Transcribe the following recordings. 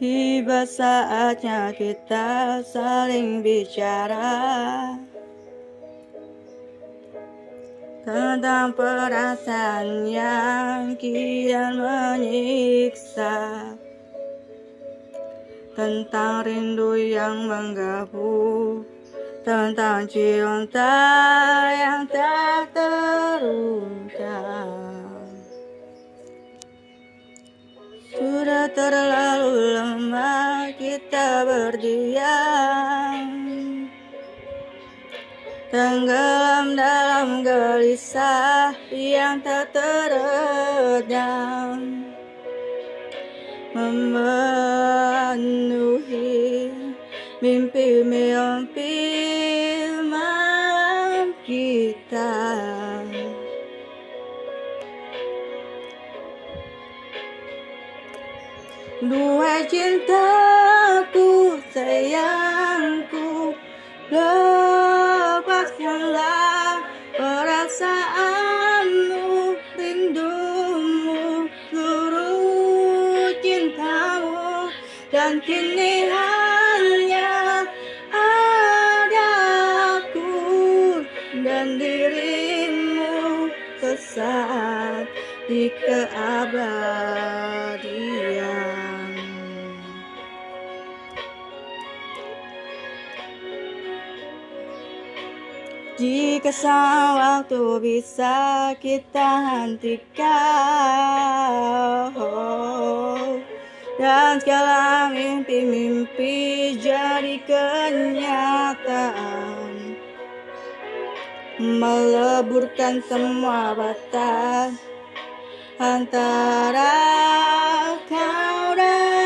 Tiba saatnya kita saling bicara. Tentang perasaan yang kian menyiksa. Tentang rindu yang menggabung. Tentang cinta yang tak terungkap kita berdiam. Tenggelam dalam gelisah yang tak teredam Memenuhi mimpi-mimpi malam kita. Dua cintaku perasaanmu Rindumu seluruh cintamu Dan kini hanya ada aku Dan dirimu sesaat di keabadian Jika waktu bisa kita hentikan. Dan segala mimpi-mimpi jadi kenyataan. Meleburkan semua batas Antara kau dan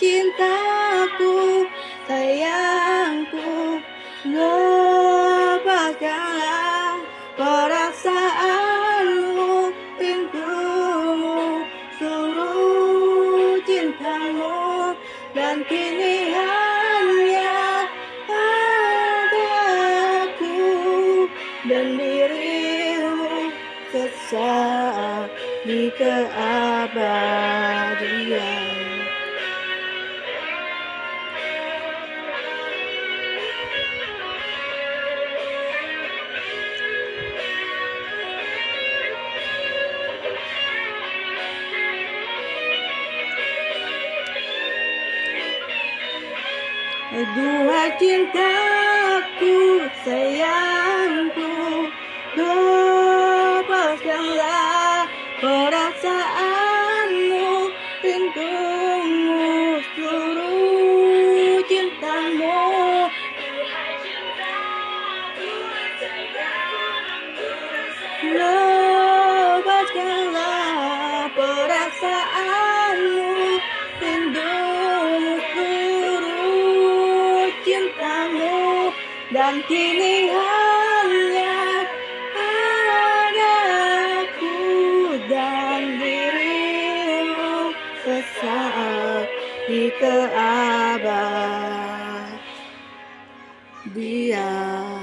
cintaku Sayangku Lepaskanlah perasaanmu Rindumu Seluruh cintamu Dan kini hanya ada aku Dan dirimu sesaat di keabadian Dua cintaku sayangku Lepaskanlah perasaanmu Rindumu seluruh cintamu. Lepaskanlah perasaanmu dan kini hanya padaku dan dirimu sesaat di keabadian.